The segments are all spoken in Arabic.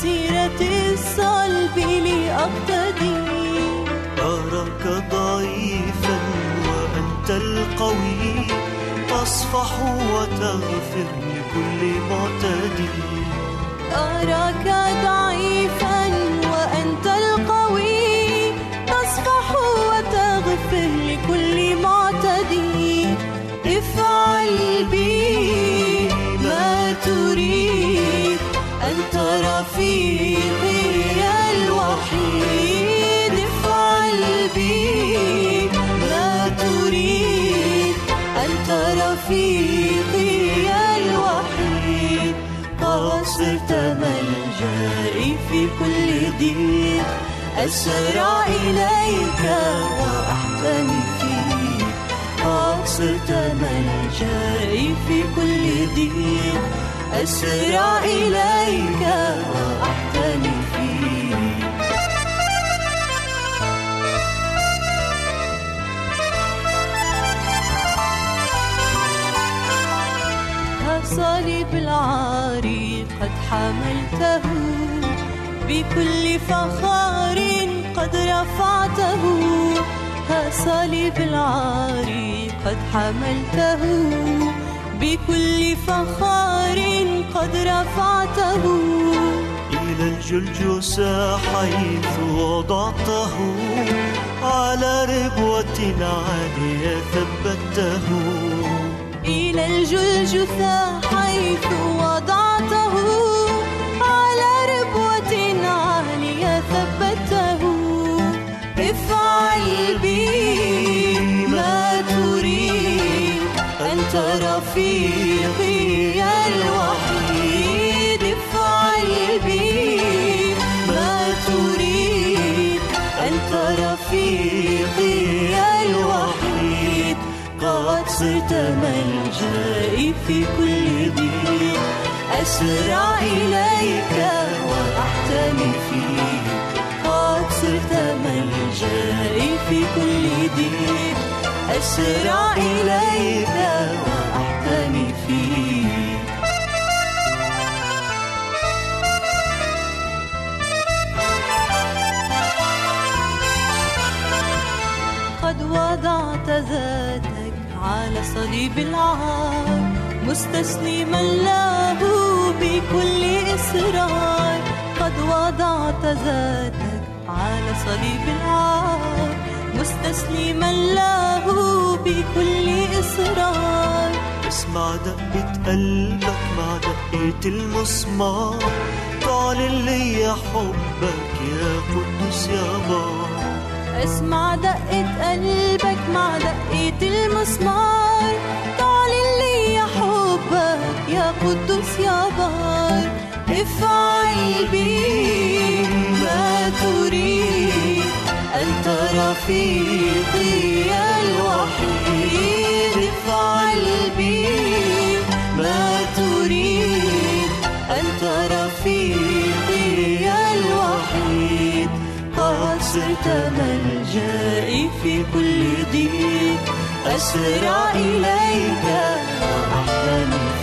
سيرة الصلب لأقتدي. أراك ضعيفا وأنت القوي تصفح وتغفر لكل معتدي. أراك ضعيفا أسرع إليك وأحتمي فيك صرت ملجئي في كل ضيق أسرع إليك وأحتمي فيك صليب العاري قد حملته. بكل فخار قد رفعته. ها صليب العار قد حملته. بكل فخار قد رفعته. إلى الجلجس حيث وضعته. على ربوة عالية ثبته. إلى الجلجث حيث وضعته. أسرع إليك وأحتمي فيك. قد صرت ملجئي في كل ضيق أسرع إليك وأحتمي فيك. قد وضعت ذاتك على صليب العار. مستسلما له بكل إصرار قد وضعت ذاتك على صليب العار. مستسلما له بكل إصرار. اسمع دقة قلبك مع دقة المسمار. تعلن لي حبك يا قدوس يا بار اسمع دقة قلبك مع دقة المسمار. حبك يا بار افعل بي ما تريد أنت رفيقي الوحيد افعل بي ما تريد أنت رفيقي الوحيد قد صرت ملجئي في كل ضيق أسرع إليك قد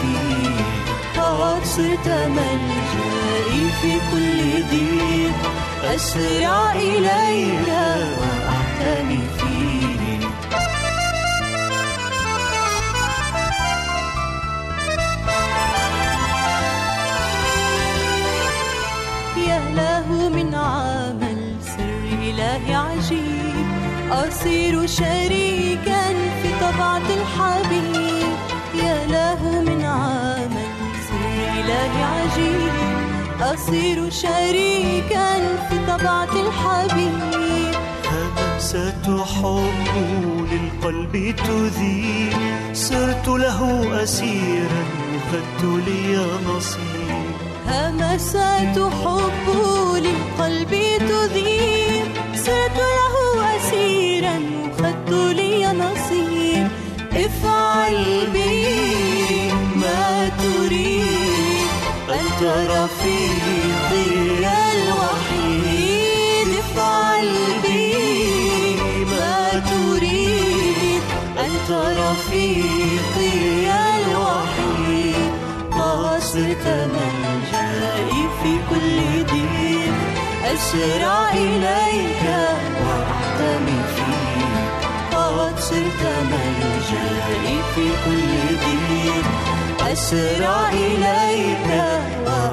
صرت ملجئي في كل ضيق أسرع إليك وأحتمي فيك يا له من عمل سر إلهي عجيب. أصير شريكا في طبعة الحبيب. يا له أصير شريكا في طبعة الحبيب. همسة حب للقلب تذيب. صرت له أسيرا وخدت لي نصيب. همسات حب للقلب تذيب. صرت له أسيرا وخدت لي نصيب. افعل بي رفيقي الوحيد افعل بي ما تريد أنت رفيقي الوحيد؟ قد صرت ملجئي في كل ضيق أسرع إليك وأحتمي فيك. قد صرت ملجئي في كل ضيق أسرع إليك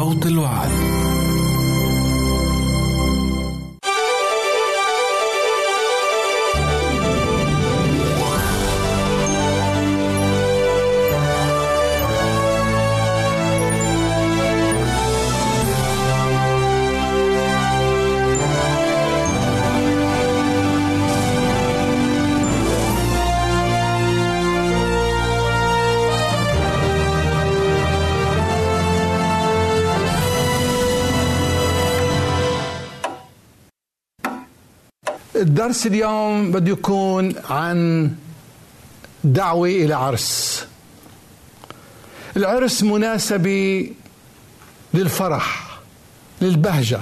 صوت الوعد. الدرس اليوم بده يكون عن دعوة إلى عرس. العرس مناسبة للفرح للبهجة.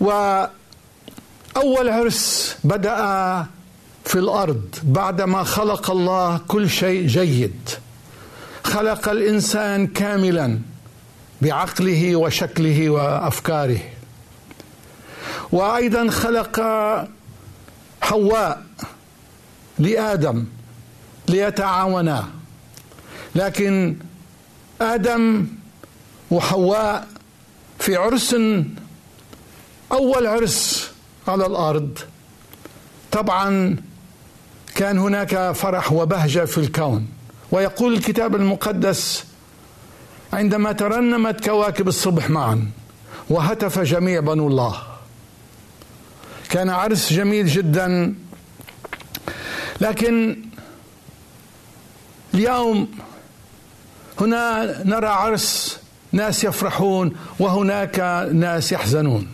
وأول عرس بدأ في الأرض بعدما خلق الله كل شيء جيد. خلق الإنسان كاملا بعقله وشكله وأفكاره. وأيضا خلق حواء لآدم ليتعاونا. لكن آدم وحواء في عرس أول عرس على الأرض. طبعا كان هناك فرح وبهجة في الكون. ويقول الكتاب المقدس عندما ترنمت كواكب الصبح معا وهتف جميع بنو الله. كان عرس جميل جدا. لكن اليوم هنا نرى عرس ناس يفرحون وهناك ناس يحزنون.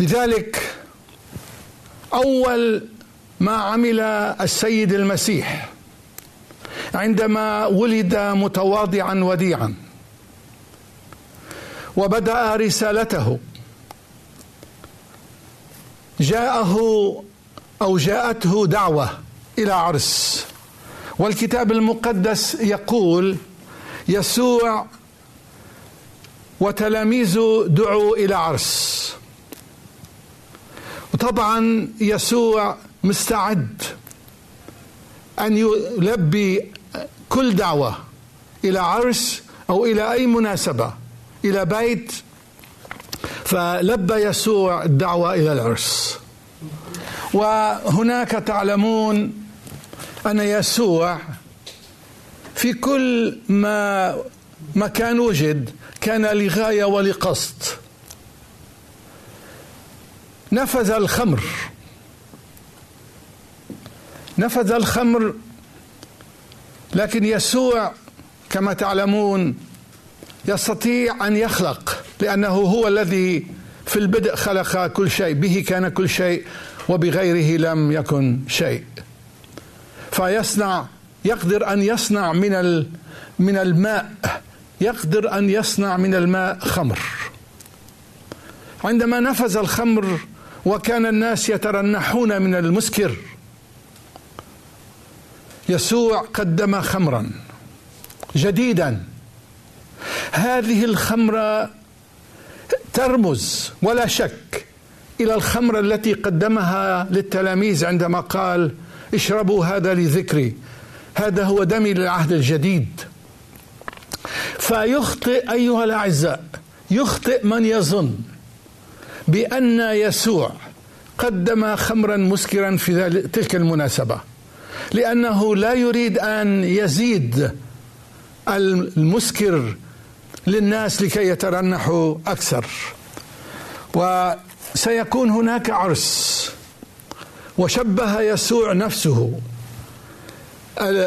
لذلك أول ما عمل السيد المسيح عندما ولد متواضعا وديعا وبدأ رسالته. جاءه أو جاءته دعوة إلى عرس. والكتاب المقدس يقول يسوع وتلاميذه دعوا إلى عرس. وطبعا يسوع مستعد أن يلبي كل دعوة إلى عرس أو إلى أي مناسبة إلى بيت فلبى يسوع الدعوة إلى العرس. وهناك تعلمون أن يسوع في كل ما مكان وجد كان لغاية ولقصد. نفذ الخمر. نفذ الخمر. لكن يسوع كما تعلمون يستطيع أن يخلق لأنه هو الذي في البدء خلق كل شيء به كان كل شيء وبغيره لم يكن شيء. فيصنع يقدر أن يصنع من من الماء يقدر أن يصنع من الماء خمر. عندما نفذ الخمر وكان الناس يترنحون من المسكر يسوع قدم خمرا جديدا. هذه الخمرة ترمز ولا شك إلى الخمرة التي قدمها للتلاميذ عندما قال اشربوا هذا لذكري. هذا هو دمي للعهد الجديد. فيخطئ أيها الأعزاء يخطئ من يظن بأن يسوع قدم خمرا مسكرا في تلك المناسبة. لأنه لا يريد أن يزيد المسكر للناس لكي يترنحوا أكثر. وسيكون هناك عرس وشبه يسوع نفسه.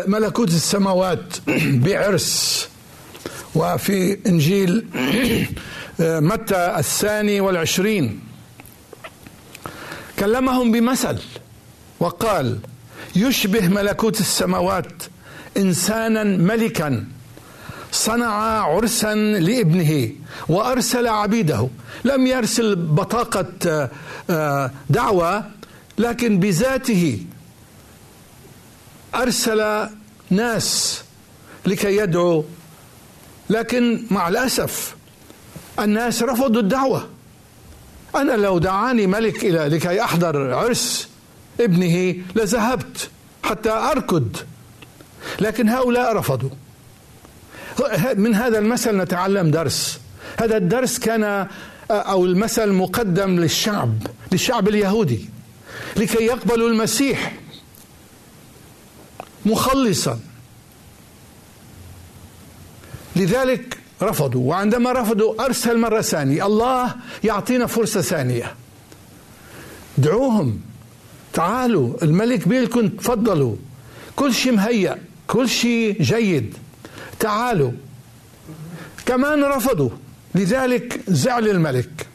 ملكوت السماوات بعرس. وفي إنجيل متى الثاني والعشرين كلمهم بمثل وقال يشبه ملكوت السماوات إنسانا ملكا صنع عرسا لابنه وأرسل عبيده. لم يرسل بطاقة آه، دعوة لكن بذاته أرسل ناس لكي يدعو. لكن مع الأسف الناس رفضوا الدعوة. أنا لو دعاني ملك إلى لكي أحضر عرس ابنه لذهبت حتى أركض. لكن هؤلاء رفضوا. من هذا المثل نتعلم درس. هذا الدرس كان أو المثل مقدم للشعب للشعب اليهودي لكي يقبلوا المسيح مخلصا. لذلك رفضوا وعندما رفضوا أرسل مرة ثانية الله يعطينا فرصة ثانية. دعوهم تعالوا الملك بيلكم تفضلوا. كل شيء مهيأ كل شيء جيد. تعالوا. كمان رفضوا. لذلك زعل الملك.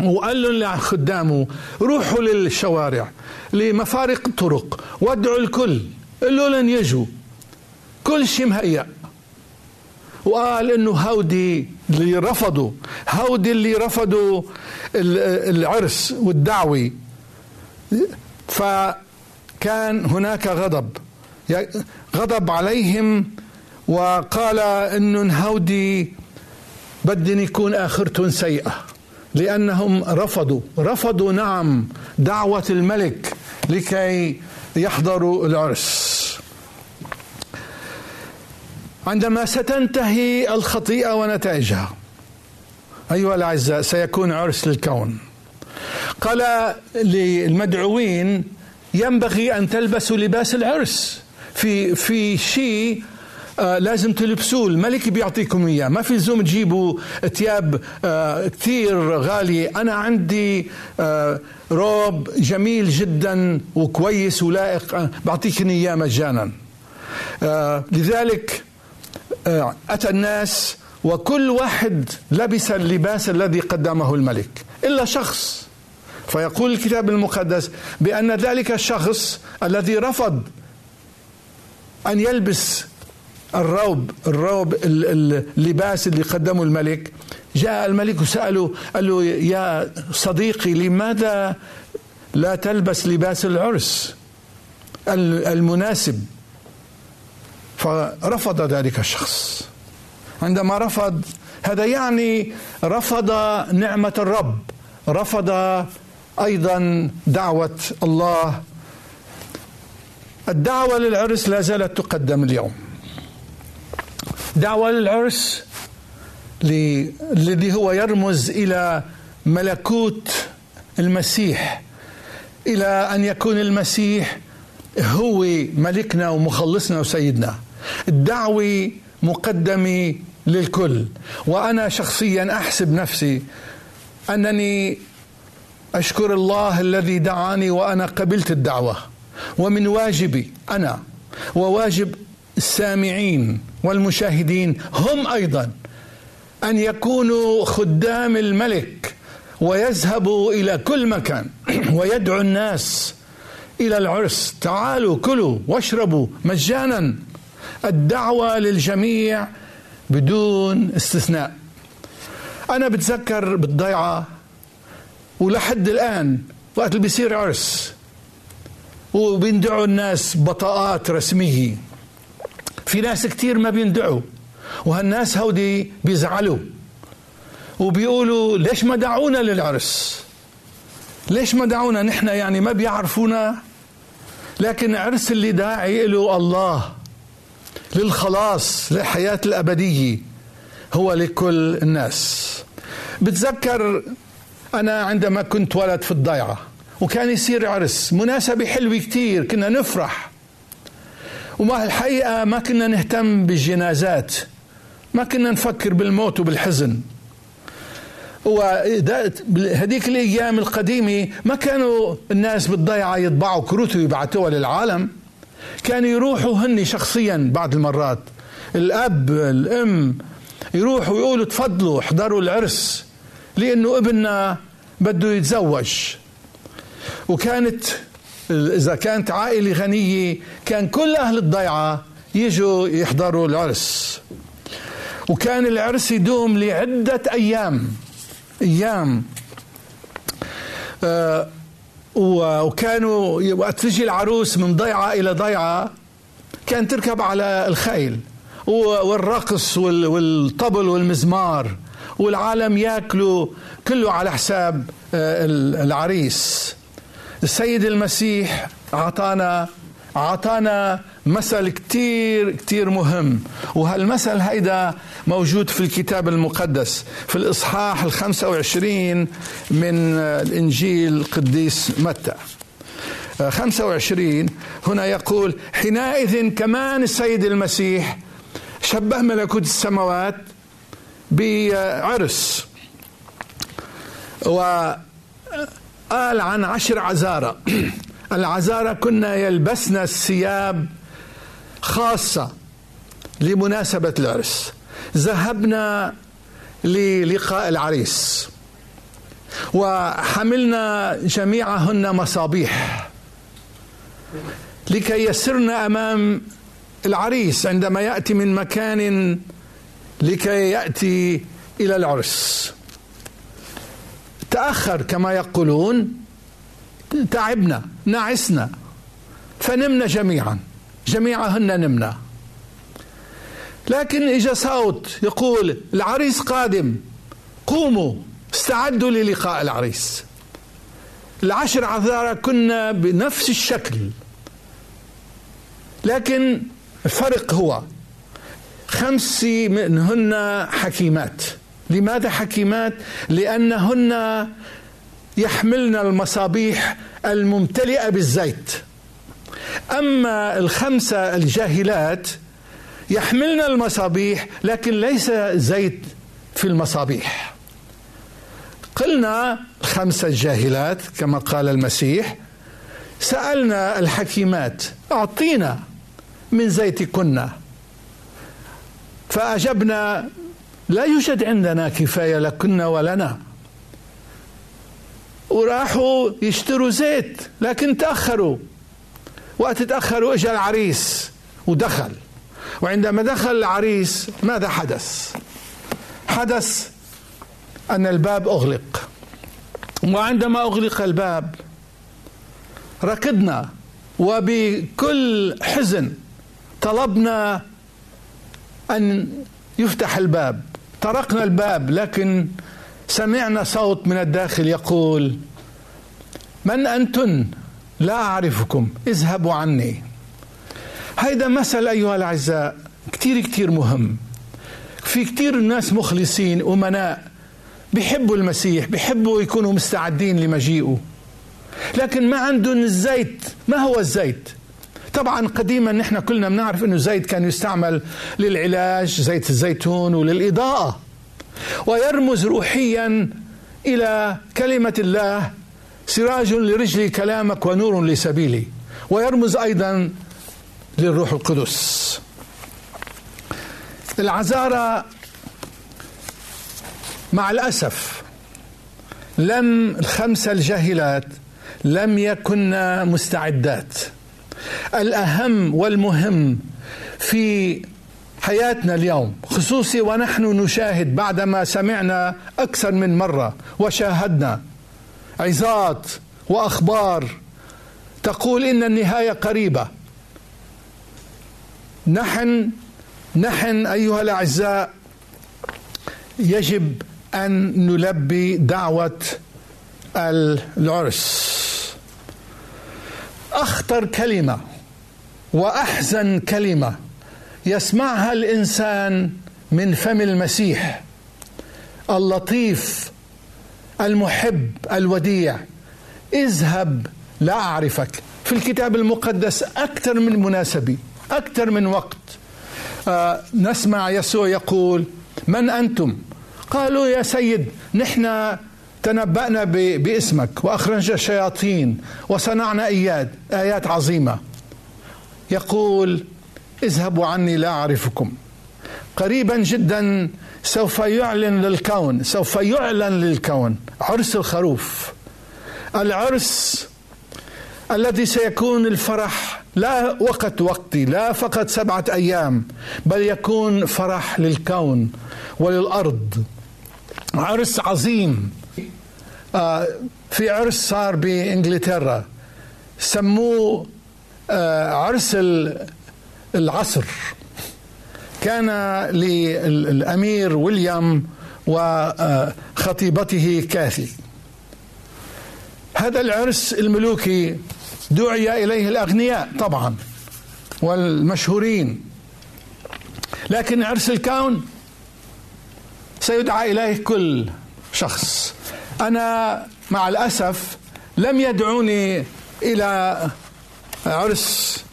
وقال لهم لخدامه روحوا للشوارع لمفارق الطرق وادعوا الكل. قالوا لن يجوا. كل شيء مهيأ. وقال إنه هودي اللي رفضوا هودي اللي رفضوا العرس والدعوة. فكان هناك غضب. غضب عليهم وقال انه هودي بدن يكون اخرتهم سيئة لأنهم رفضوا رفضوا نعم دعوة الملك لكي يحضروا العرس. عندما ستنتهي الخطيئة ونتائجها أيها الأعزاء سيكون عرس للكون. قال للمدعوين ينبغي أن تلبسوا لباس العرس. في في شيء آه لازم تلبسوه. الملك بيعطيكم إياه. ما في لزوم تجيبوا ثياب آه كثير غالية. أنا عندي آه روب جميل جدا وكويس ولائق. آه بعطيكم إياه مجانا. آه لذلك آه أتى الناس وكل واحد لبس اللباس الذي قدمه الملك إلا شخص. فيقول الكتاب المقدس بأن ذلك الشخص الذي رفض أن يلبس الروب الروب اللباس اللي قدمه الملك. جاء الملك وسأله قال له يا صديقي لماذا لا تلبس لباس العرس المناسب؟ فرفض ذلك الشخص. عندما رفض هذا يعني رفض نعمة الرب. رفض أيضا دعوة الله. الدعوة للعرس لا زالت تقدم اليوم. دعوة للعرس الذي هو يرمز إلى ملكوت المسيح إلى أن يكون المسيح هو ملكنا ومخلصنا وسيدنا. الدعوة مقدمة للكل وأنا شخصيا أحسب نفسي أنني أشكر الله الذي دعاني وأنا قبلت الدعوة. ومن واجبي أنا وواجب السامعين والمشاهدين هم أيضا أن يكونوا خدام الملك ويذهبوا إلى كل مكان ويدعو الناس إلى العرس. تعالوا كلوا واشربوا مجانا. الدعوة للجميع بدون استثناء. أنا بتذكر بالضيعة ولحد الآن وقت اللي بيصير عرس وبيندعوا الناس بطاقات رسمية. في ناس كتير ما بيندعوا وهالناس هودي بيزعلوا وبيقولوا ليش ما دعونا للعرس؟ ليش ما دعونا؟ نحن يعني ما بيعرفونا لكن عرس اللي داعي له الله للخلاص للحياة الأبدية هو لكل الناس. بتذكر أنا عندما كنت ولد في الضيعة وكان يصير عرس مناسبة حلوة كتير كنا نفرح. وما الحقيقة ما كنا نهتم بالجنازات ما كنا نفكر بالموت وبالحزن. وهذيك الأيام القديمة ما كانوا الناس بالضيعة يطبعوا كروت ويبعثوها للعالم كانوا يروحوا هني شخصيا بعض المرات. الأب الأم يروحوا يقولوا تفضلوا احضروا العرس لأنه ابننا بده يتزوج. وكانت إذا كانت عائلة غنية كان كل أهل الضيعة يجوا يحضروا العرس. وكان العرس يدوم لعدة أيام. أيام. آه وكانوا وقت تجي العروس من ضيعة إلى ضيعة كان تركب على الخيل. والرقص والطبل والمزمار. والعالم ياكلوا كله على حساب آه، العريس. السيد المسيح اعطانا أعطانا مثل كتير كتير مهم. وهالمثل هيدا موجود في الكتاب المقدس في الإصحاح الخمسة وعشرين من الإنجيل القديس متى. خمسة وعشرين هنا يقول حينئذ كمان السيد المسيح شبه ملكوت السماوات بعرس. وقال عن عشر عزارة. العزارة كنا يلبسن الثياب خاصة لمناسبة العرس. ذهبنا للقاء العريس. وحملنا جميعهن مصابيح. لكي يسرن أمام العريس عندما يأتي من مكان لكي يأتي إلى العرس. تأخر كما يقولون تعبنا نعسنا فنمنا جميعا جميعهن نمنا. لكن اجى صوت يقول العريس قادم قوموا استعدوا للقاء العريس. العشر عذارى كنا بنفس الشكل. لكن الفرق هو خمس منهن حكيمات. لماذا حكيمات؟ لأنهن يحملن المصابيح الممتلئة بالزيت. أما الخمسة الجاهلات يحملن المصابيح لكن ليس زيت في المصابيح. قلنا الخمسة الجاهلات كما قال المسيح سألنا الحكيمات أعطينا من زيتكن. فأجبنا لا يوجد عندنا كفاية لكن ولنا. وراحوا يشتروا زيت لكن تأخروا. وقت تأخروا اجى العريس ودخل. وعندما دخل العريس ماذا حدث؟ حدث أن الباب أغلق. وعندما أغلق الباب ركضنا وبكل حزن طلبنا أن يفتح الباب. طرقنا الباب لكن سمعنا صوت من الداخل يقول من أنتن؟ لا أعرفكم اذهبوا عني. هيدا مثل أيها الأعزاء كتير كتير مهم. في كتير ناس مخلصين أمناء بيحبوا المسيح بيحبوا يكونوا مستعدين لمجيئه. لكن ما عندهم الزيت ما هو الزيت؟ طبعا قديما نحن كلنا بنعرف إنه الزيت كان يستعمل للعلاج زيت الزيتون وللإضاءة ويرمز روحيا إلى كلمة الله سراج لرجلي كلامك ونور لسبيلي ويرمز أيضا للروح القدس. العذارى مع الأسف لم الخمسة الجاهلات لم يكن مستعدات. الأهم والمهم في حياتنا اليوم خصوصي ونحن نشاهد بعدما سمعنا أكثر من مرة وشاهدنا عظات وأخبار تقول إن النهاية قريبة. نحن نحن أيها الأعزاء يجب أن نلبي دعوة العرس. أخطر كلمة وأحزن كلمة يسمعها الإنسان من فم المسيح اللطيف المحب الوديع. اذهب لا اعرفك في الكتاب المقدس أكثر من مناسبه أكثر من وقت. آه نسمع يسوع يقول من أنتم؟ قالوا يا سيد نحن تنبأنا باسمك وأخرجنا الشياطين وصنعنا إياد آيات عظيمة. يقول اذهبوا عني لا أعرفكم. قريبا جدا سوف يعلن للكون سوف يعلن للكون عرس الخروف. العرس الذي سيكون الفرح لا وقت وقتي لا فقط سبعة أيام بل يكون فرح للكون وللأرض. عرس عظيم. في عرس صار بإنجلترا. سموه آه، عرس العصر. كان للأمير ويليام وخطيبته كاثي. هذا العرس الملوكي دعي إليه الأغنياء طبعا والمشهورين. لكن عرس الكون سيدعى إليه كل شخص. أنا مع الأسف لم يدعوني إلى عرس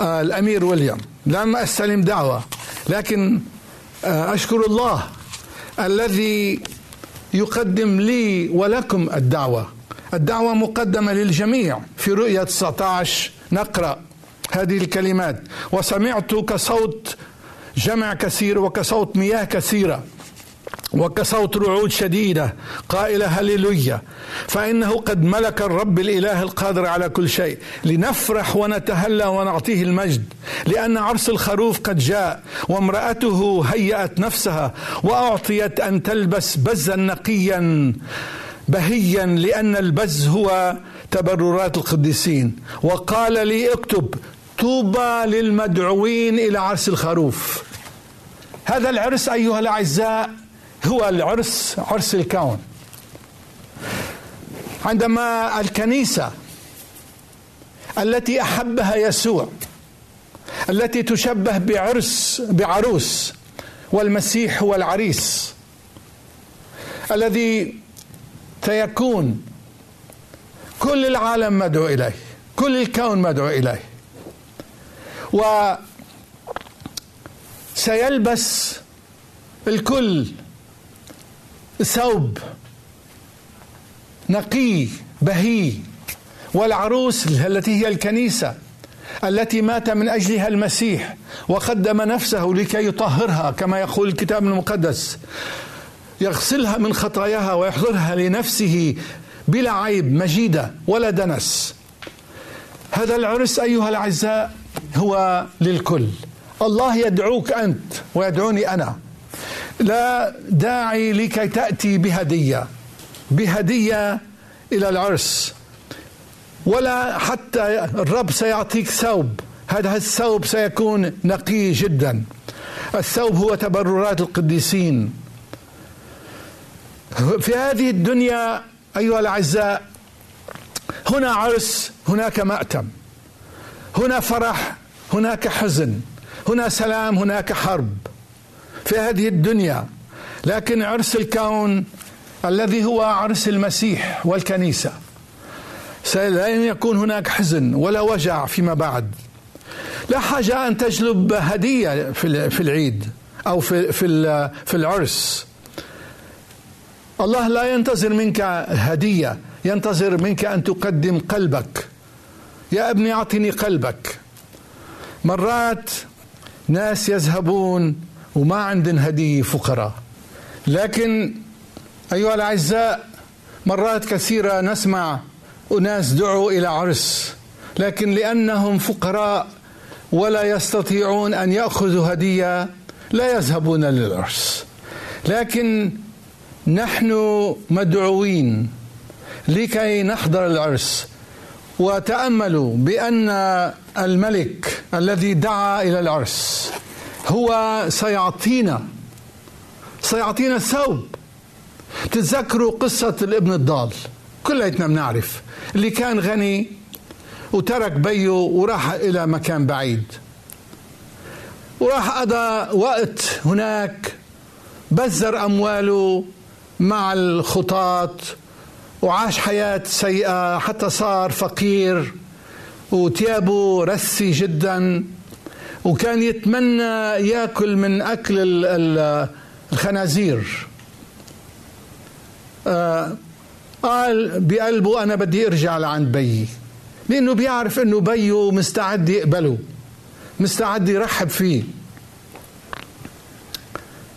آه، الأمير ويليام. لم أستلم دعوة لكن آه، أشكر الله الذي يقدم لي ولكم الدعوة. الدعوة مقدمة للجميع في رؤية 19 نقرأ هذه الكلمات. وسمعت كصوت جمع كثير وكصوت مياه كثيرة. وكصوت رعود شديدة. قائلة هللويا. فإنه قد ملك الرب الإله القادر على كل شيء. لنفرح ونتهلى ونعطيه المجد. لأن عرس الخروف قد جاء وامرأته هيأت نفسها وأعطيت أن تلبس بزا نقيا بهيا لأن البز هو تبررات القديسين. وقال لي اكتب طوبى للمدعوين إلى عرس الخروف. هذا العرس أيها الأعزاء هو العرس عرس الكون. عندما الكنيسة التي أحبها يسوع التي تشبه بعرس بعروس والمسيح هو العريس الذي سيكون كل العالم مدعو إليه كل الكون مدعو إليه. وسيلبس الكل ثوب نقي بهي والعروس التي هي الكنيسة التي مات من أجلها المسيح وقدم نفسه لكي يطهرها كما يقول الكتاب المقدس. يغسلها من خطاياها ويحضرها لنفسه بلا عيب مجيدة ولا دنس. هذا العرس أيها الأعزاء هو للكل. الله يدعوك أنت ويدعوني أنا. لا داعي لكي تأتي بهدية بهدية إلى العرس. ولا حتى الرب سيعطيك ثوب هذا الثوب سيكون نقي جدا. الثوب هو تبررات القديسين. في هذه الدنيا أيها الأعزاء هنا عرس هناك مأتم. هنا فرح هناك حزن. هنا سلام هناك حرب. في هذه الدنيا. لكن عرس الكون الذي هو عرس المسيح والكنيسة لن يكون هناك حزن ولا وجع فيما بعد. لا حاجة أن تجلب هدية في العيد أو في في في العرس. الله لا ينتظر منك هدية ينتظر منك أن تقدم قلبك. يا ابني أعطني قلبك. مرات ناس يذهبون وما عندهم هدية فقراء. لكن أيها الأعزاء مرات كثيرة نسمع أناس دعوا إلى عرس لكن لأنهم فقراء ولا يستطيعون أن يأخذوا هدية لا يذهبون للعرس. لكن نحن مدعوين لكي نحضر العرس. وتأملوا بأن الملك الذي دعا إلى العرس هو سيعطينا سيعطينا ثوب تتذكروا قصة الابن الضال؟ كليتنا بنعرف. اللي كان غني وترك بيه وراح إلى مكان بعيد. وراح قضى وقت هناك بذر أمواله مع الخطاط وعاش حياة سيئة حتى صار فقير. وتيابه رسي جدا. وكان يتمنى ياكل من أكل الخنازير. آه، قال بقلبه أنا بدي أرجع لعند بيي. لأنه بيعرف إنه بيه مستعد يقبله مستعد يرحب فيه.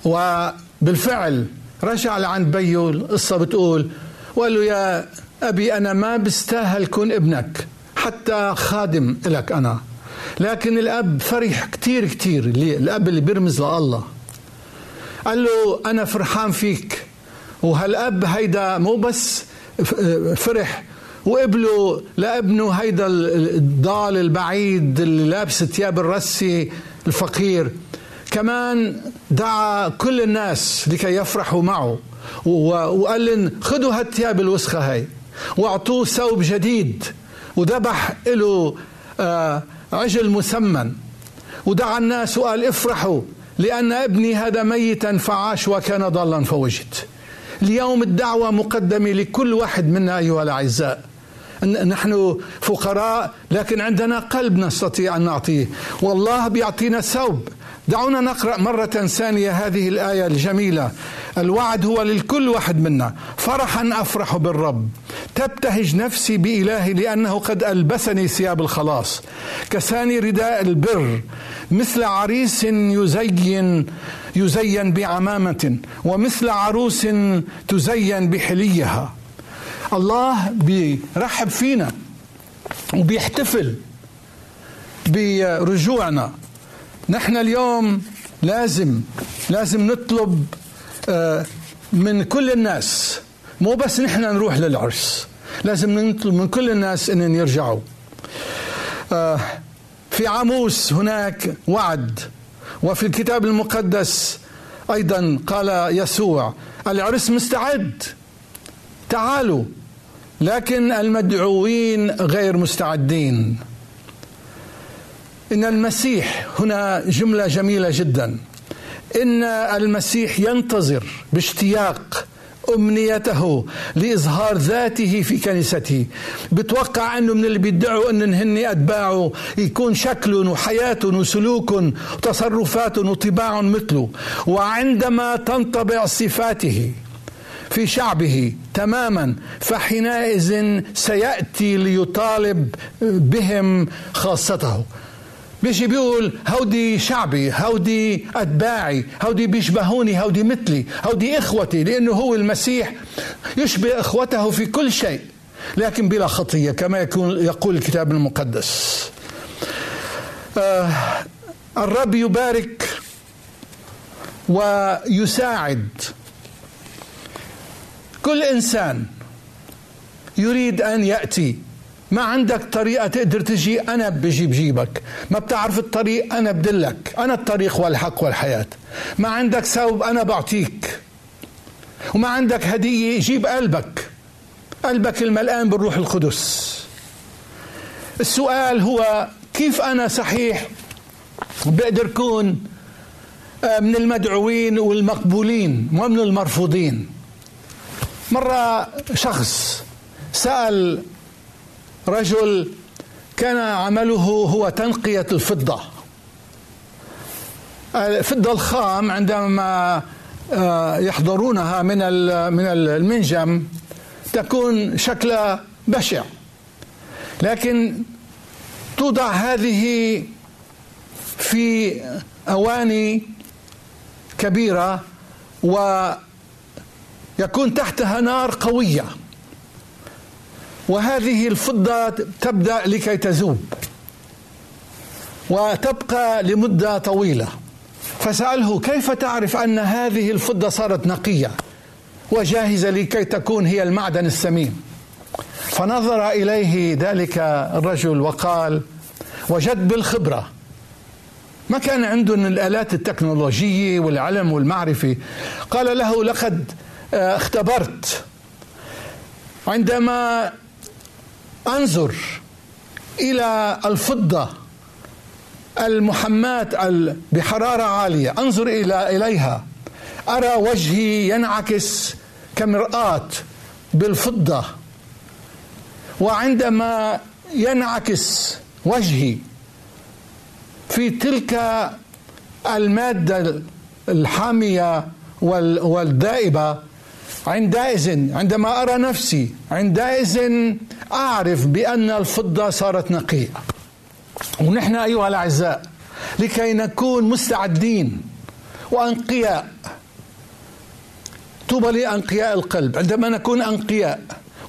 وبالفعل رجع لعند بيه القصة بتقول وقال له يا أبي أنا ما بستاهل كون ابنك حتى خادم لك أنا. لكن الأب فرح كتير كتير. الأب اللي بيرمز لله. قال له أنا فرحان فيك. وهالأب هيدا مو بس فرح. وقبله لابنه هيدا الضال البعيد اللي لابس ثياب الرسي الفقير. كمان دعا كل الناس لكي يفرحوا معه. وقال لهم خذوا هالثياب الوسخة هاي. وأعطوه ثوب جديد. وذبح له آه عجل مسمن. ودعا الناس وقال افرحوا لأن ابني هذا ميتا فعاش وكان ضالا فوجد. اليوم الدعوة مقدمة لكل واحد منا أيها الأعزاء. نحن فقراء لكن عندنا قلب نستطيع أن نعطيه. والله بيعطينا ثوب. دعونا نقرأ مرة ثانية هذه الآية الجميلة. الوعد هو للكل واحد منا. فرحا أفرح بالرب. تبتهج نفسي بإلهي لأنه قد ألبسني ثياب الخلاص. كساني رداء البر. مثل عريس يزين يزين بعمامة ومثل عروس تزين بحليها. الله بيرحب فينا وبيحتفل برجوعنا. نحن اليوم لازم لازم نطلب آه، من كل الناس مو بس نحن نروح للعرس لازم نطلب من كل الناس ان يرجعوا. آه، في عاموس هناك وعد وفي الكتاب المقدس أيضا قال يسوع العرس مستعد تعالوا لكن المدعوين غير مستعدين. إن المسيح هنا جملة جميلة جدا. إن المسيح ينتظر باشتياق أمنيته لإظهار ذاته في كنيسته. بتوقع أنه من اللي بيدعوا إن هن اتباعه يكون شكل وحياه وسلوك وتصرفات وطباع مثله. وعندما تنطبع صفاته في شعبه تماما فحينئذ سيأتي ليطالب بهم خاصته. بيجي بيقول هودي شعبي هودي أتباعي هودي بيشبهوني هودي مثلي هودي إخوتي لأنه هو المسيح يشبه إخوته في كل شيء. لكن بلا خطية كما يكون يقول الكتاب المقدس. آه الرب يبارك ويساعد. كل إنسان يريد أن يأتي ما عندك طريقة تقدر تجي أنا بجيب جيبك ما بتعرف الطريق أنا بدلك. أنا الطريق والحق والحياة. ما عندك ثوب أنا بعطيك. وما عندك هدية جيب قلبك. قلبك الملآن بالروح القدس. السؤال هو كيف أنا صحيح؟ بقدر كون آه، من المدعوين والمقبولين مو من المرفوضين. مرة شخص سأل رجل كان عمله هو تنقية الفضة. الفضة الخام عندما آه، يحضرونها من من المنجم تكون شكلها بشع. لكن توضع هذه في أواني كبيرة ويكون تحتها نار قوية. وهذه الفضة تبدأ لكي تذوب. وتبقى لمدة طويلة. فسأله كيف تعرف أن هذه الفضة صارت نقية؟ وجاهزة لكي تكون هي المعدن الثمين فنظر إليه ذلك الرجل وقال وجد بالخبرة. ما كان عندهم الآلات التكنولوجية والعلم والمعرفة. قال له لقد آه، اختبرت. عندما انظر إلى الفضة المحماة بحرارة عالية. أنظر إلى إليها. أرى وجهي ينعكس كمرآة بالفضة وعندما ينعكس وجهي في تلك المادة الحامية والدائبة عندئذ عندما أرى نفسي عندئذ أعرف بأن الفضة صارت نقية. ونحن أيها الأعزاء لكي نكون مستعدين وأنقياء. طوبى لأنقياء القلب. عندما نكون أنقياء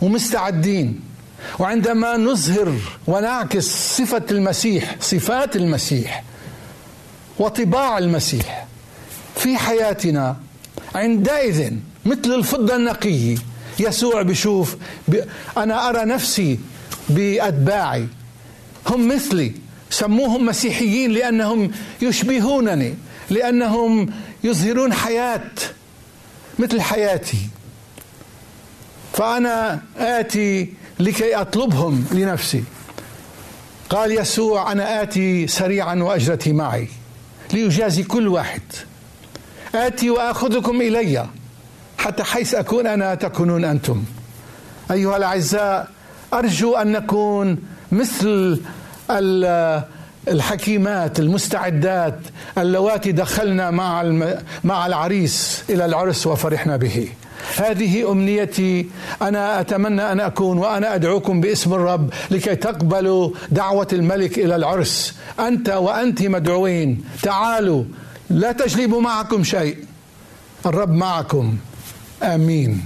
ومستعدين وعندما نظهر ونعكس صفة المسيح صفات المسيح وطباع المسيح في حياتنا عندئذ مثل الفضة النقية. يسوع بشوف أنا أرى نفسي بأتباعي. هم مثلي. سموهم مسيحيين لأنهم يشبهونني لأنهم يظهرون حياة مثل حياتي. فأنا آتي لكي أطلبهم لنفسي. قال يسوع أنا آتي سريعا وأجرتي معي ليجازي كل واحد. آتي وآخذكم إلي. حتى حيث أكون أنا تكونون أنتم. أيها الأعزاء أرجو أن نكون مثل الحكيمات المستعدات اللواتي دخلنا مع مع العريس إلى العرس وفرحنا به. هذه أمنيتي. أنا أتمنى أن أكون وأنا أدعوكم باسم الرب لكي تقبلوا دعوة الملك إلى العرس. أنت وأنت مدعوين. تعالوا. لا تجلبوا معكم شيء. الرب معكم. آمين.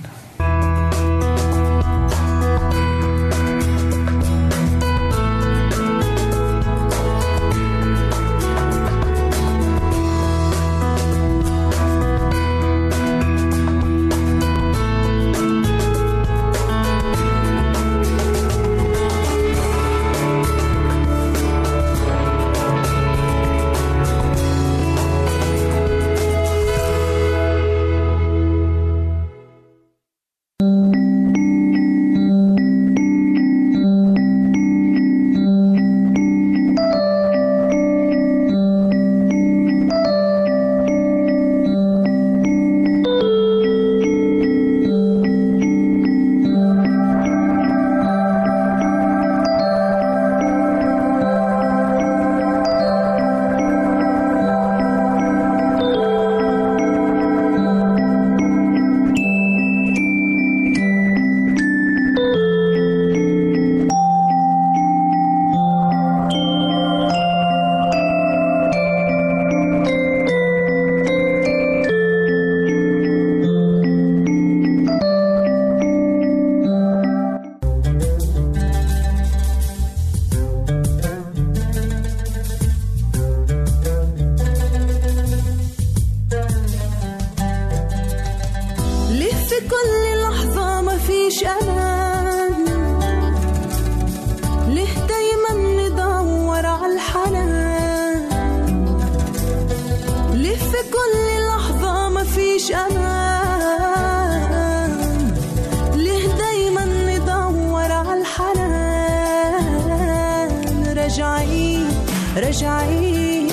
راجعين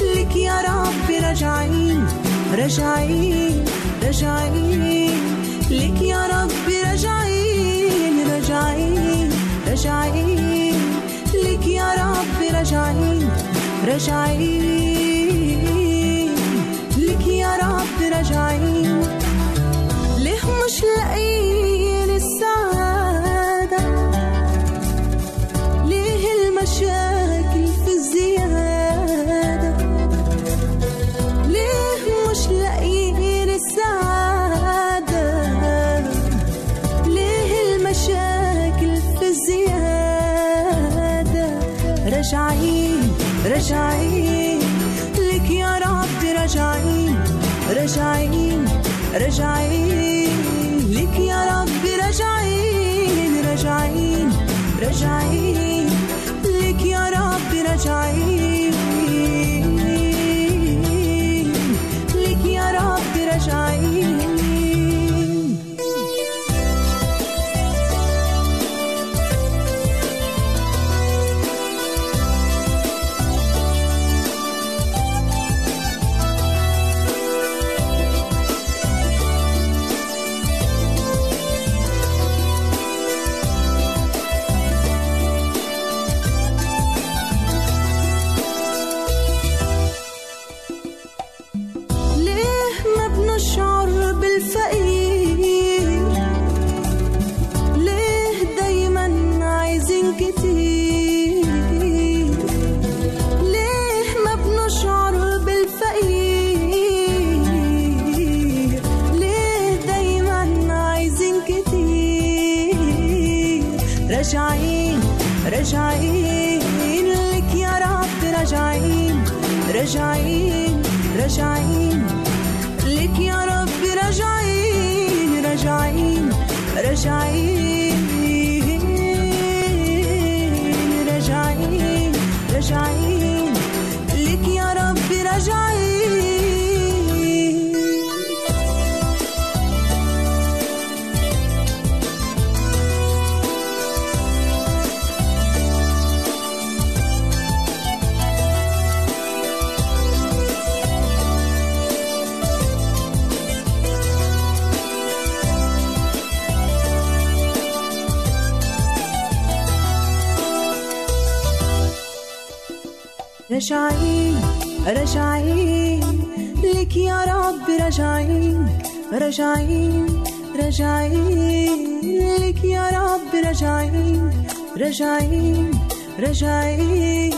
لك يا رب راجعين راجعين راجعين لك يا رب راجعين راجعين راجعين راجعين راجعين لك يا رب راجعين راجعين راجعين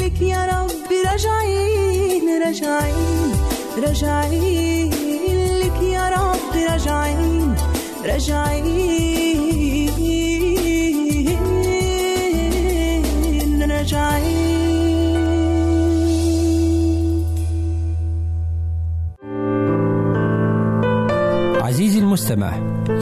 لك يا رب راجعين راجعين راجعين لك يا رب راجعين راجعين راجعين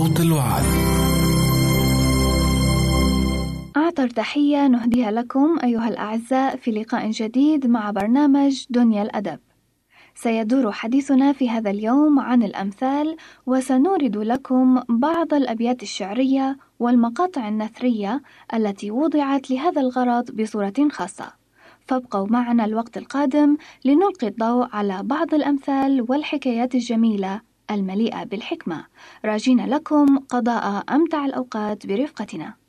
صوت الوعد أعطر تحية نهديها لكم أيها الأعزاء في لقاء جديد مع برنامج دنيا الأدب. سيدور حديثنا في هذا اليوم عن الأمثال وسنورد لكم بعض الأبيات الشعرية والمقاطع النثرية التي وضعت لهذا الغرض بصورة خاصة. فابقوا معنا الوقت القادم لنلقي الضوء على بعض الأمثال والحكايات الجميلة المليئة بالحكمة. راجين لكم قضاء أمتع الأوقات برفقتنا.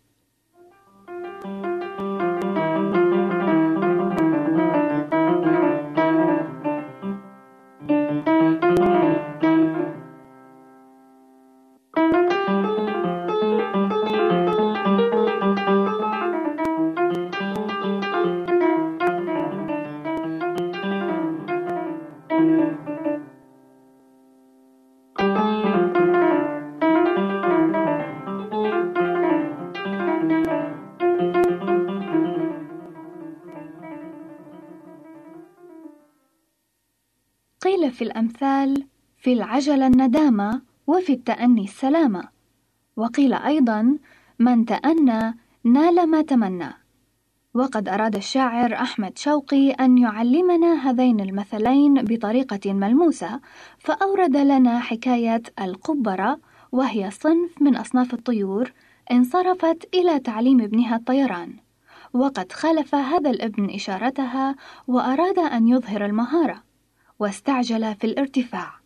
في العجلة الندامة وفي التأني السلامة. وقيل أيضا من تأنى نال ما تمنى وقد أراد الشاعر أحمد شوقي أن يعلمنا هذين المثلين بطريقة ملموسة فأورد لنا حكاية القبرة وهي صنف من أصناف الطيور انصرفت إلى تعليم ابنها الطيران. وقد خالف هذا الابن إشارتها وأراد أن يظهر المهارة واستعجل في الارتفاع.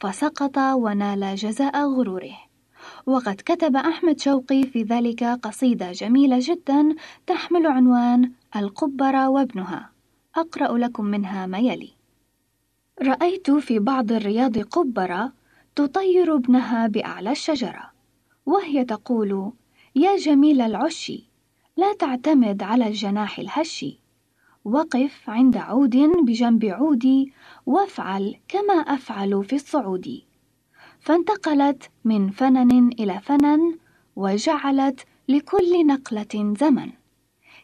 فسقط ونال جزاء غروره. وقد كتب أحمد شوقي في ذلك قصيدة جميلة جدا تحمل عنوان القبرة وابنها. أقرأ لكم منها ما يلي. رأيت في بعض الرياض قبرة تطير ابنها بأعلى الشجرة وهي تقول يا جميل العش لا تعتمد على الجناح الهش. وقف عند عود بجنب عودي وافعل كما أفعل في الصعود. فانتقلت من فنن إلى فنن وجعلت لكل نقلة زمن.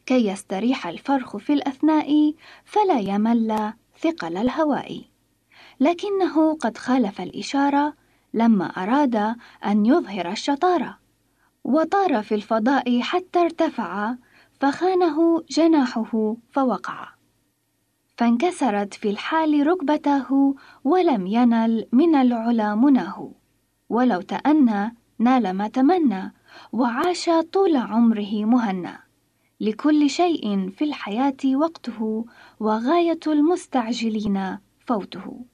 كي يستريح الفرخ في الأثناء فلا يمل ثقل الهواء. لكنه قد خالف الإشارة لما أراد أن يظهر الشطارة وطار في الفضاء حتى ارتفع فخانه جناحه فوقع. فانكسرت في الحال ركبته ولم ينل من العلا مناه ولو تأنى نال ما تمنى وعاش طول عمره مهنى. لكل شيء في الحياة وقته وغاية المستعجلين فوته.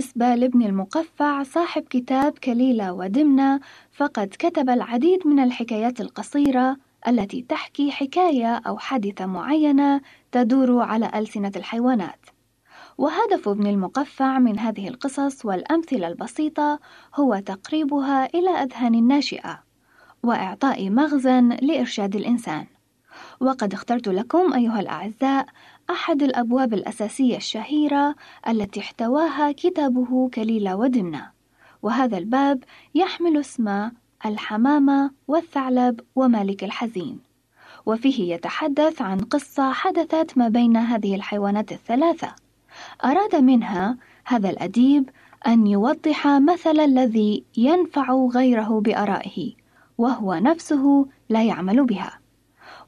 بالنسبة لابن المقفع صاحب كتاب كليلة ودمنة فقد كتب العديد من الحكايات القصيرة التي تحكي حكاية أو حادثة معينة تدور على ألسنة الحيوانات. وهدف ابن المقفع من هذه القصص والأمثلة البسيطة هو تقريبها إلى أذهان الناشئة، وإعطاء مغزى لإرشاد الإنسان. وقد اخترت لكم أيها الأعزاء أحد الأبواب الأساسية الشهيرة التي احتواها كتابه كليلة ودمنة، وهذا الباب يحمل اسم الحمامة والثعلب ومالك الحزين، وفيه يتحدث عن قصة حدثت ما بين هذه الحيوانات الثلاثة، أراد منها هذا الأديب أن يوضح مثل الذي ينفع غيره بآرائه، وهو نفسه لا يعمل بها.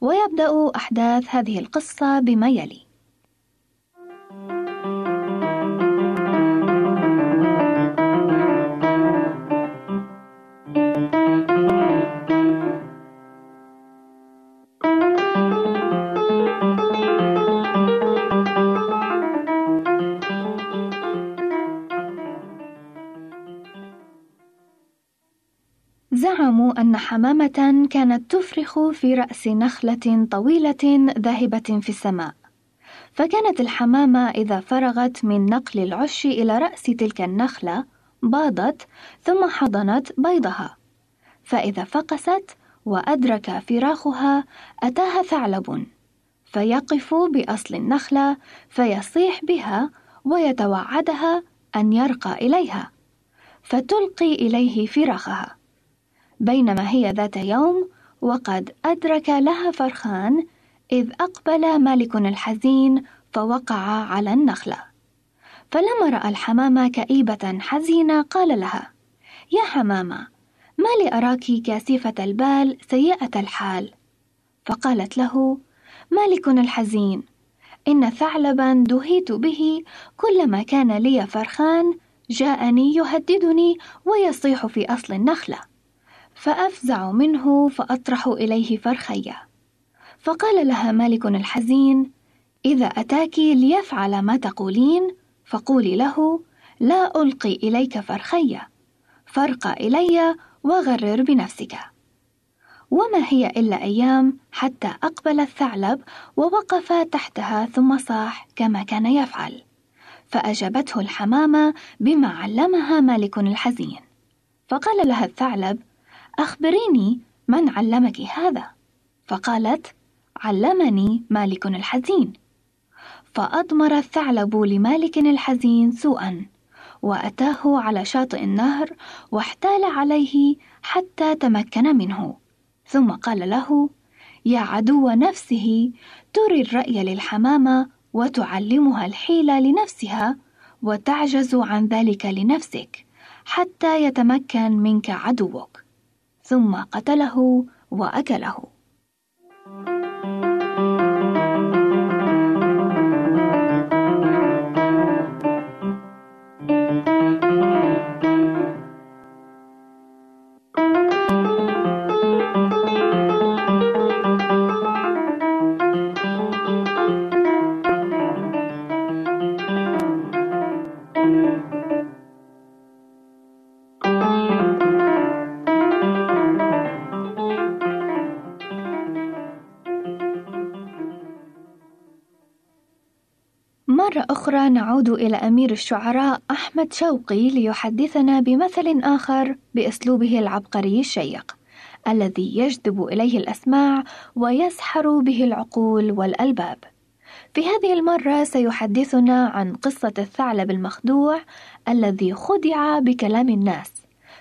ويبدأ أحداث هذه القصة بما يلي: أن حمامة كانت تفرخ في رأس نخلة طويلة ذاهبة في السماء، فكانت الحمامة إذا فرغت من نقل العش إلى رأس تلك النخلة باضت ثم حضنت بيضها، فإذا فقست وأدرك فراخها أتاها ثعلب، فيقف بأصل النخلة فيصيح بها ويتوعدها أن يرقى إليها، فتلقي إليه فراخها. بينما هي ذات يوم وقد أدرك لها فرخان إذ أقبل مالك الحزين فوقع على النخلة. فلما رأى الحمامة كئيبة حزينة قال لها يا حمامة ما لي أراك كاسفة البال سيئة الحال؟ فقالت له مالك الحزين إن ثعلبا دهيت به كلما كان لي فرخان جاءني يهددني ويصيح في أصل النخلة. فأفزع منه فأطرح إليه فرخية فقال لها مالك الحزين إذا أتاك ليفعل ما تقولين فقولي له لا ألقي إليك فرخية فرق إلي وغرر بنفسك. وما هي إلا أيام حتى أقبل الثعلب ووقف تحتها ثم صاح كما كان يفعل. فأجابته الحمامة بما علمها مالك الحزين. فقال لها الثعلب أخبريني من علمك هذا؟ فقالت: علمني مالك الحزين. فأضمر الثعلب لمالك الحزين سوءا، وأتاه على شاطئ النهر واحتال عليه حتى تمكن منه، ثم قال له: يا عدو نفسه تري الرأي للحمامة وتعلمها الحيلة لنفسها وتعجز عن ذلك لنفسك حتى يتمكن منك عدوك ثم قتله وأكله. أخرى نعود إلى أمير الشعراء أحمد شوقي ليحدثنا بمثل آخر بأسلوبه العبقري الشيق الذي يجذب إليه الأسماع ويسحر به العقول والألباب. في هذه المرة سيحدثنا عن قصة الثعلب المخدوع الذي خدع بكلام الناس،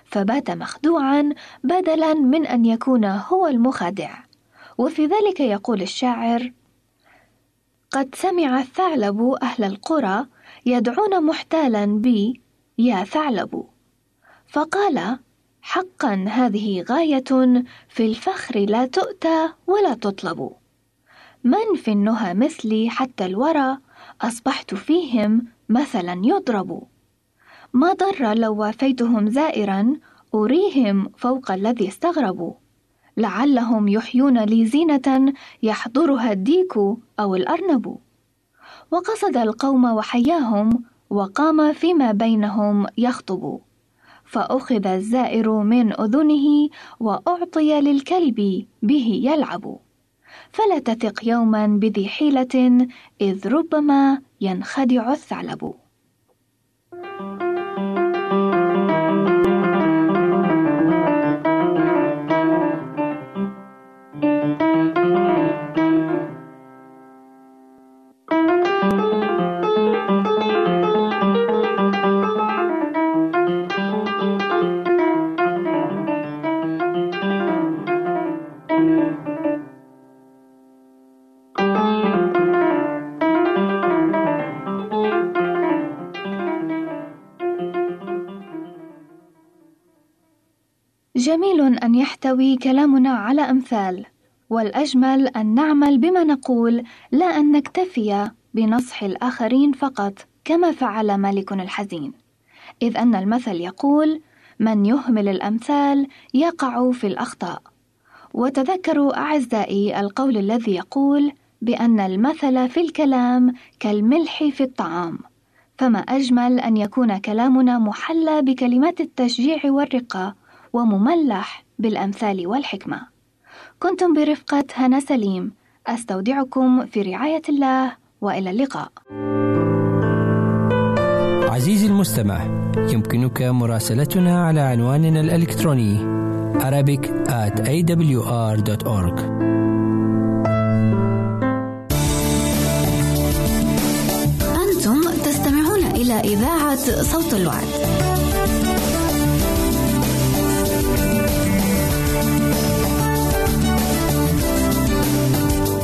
فبات مخدوعا بدلا من أن يكون هو المخادع. وفي ذلك يقول الشاعر: قد سمع الثعلب أهل القرى يدعون محتالا بي يا ثعلب. فقال حقا هذه غاية في الفخر لا تؤتى ولا تطلب. من في النهى مثلي حتى الورى أصبحت فيهم مثلا يضرب. ما ضر لو وافيتهم زائرا أريهم فوق الذي استغربوا. لعلهم يحيون لي زينة يحضرها الديك أو الأرنب. وقصد القوم وحياهم وقام فيما بينهم يخطب. فأخذ الزائر من أذنه وأعطي للكلب به يلعب. فلا تثق يوما بذي حيلة إذ ربما ينخدع الثعلب. أن يحتوي كلامنا على أمثال، والأجمل أن نعمل بما نقول لا أن نكتفي بنصح الآخرين فقط كما فعل مالك الحزين، إذ أن المثل يقول: من يهمل الأمثال يقع في الأخطاء. وتذكروا أعزائي القول الذي يقول بأن المثل في الكلام كالملح في الطعام. فما أجمل أن يكون كلامنا محلى بكلمات التشجيع والرقة ومملح بالأمثال والحكمة. كنتم برفقة هنا سليم، أستودعكم في رعاية الله وإلى اللقاء. عزيزي المستمع، يمكنك مراسلتنا على عنواننا الإلكتروني Arabic at awr.org أنتم تستمعون إلى إذاعة صوت الوعد.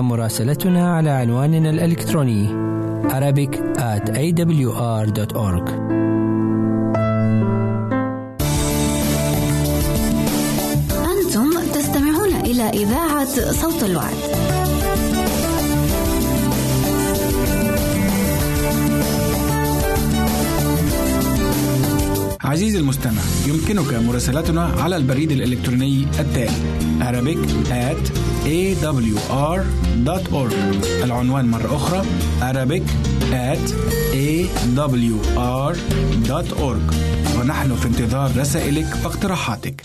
مراسلتنا على عنواننا الإلكتروني Arabic at awr.org أنتم تستمعون إلى إذاعة صوت الوعد. عزيزي المستمع يمكنك مراسلتنا على البريد الإلكتروني التالي Arabic at awr.org دوت العنوان مرة أخرى Arabic at awr.org ونحن في انتظار رسائلك واقتراحاتك.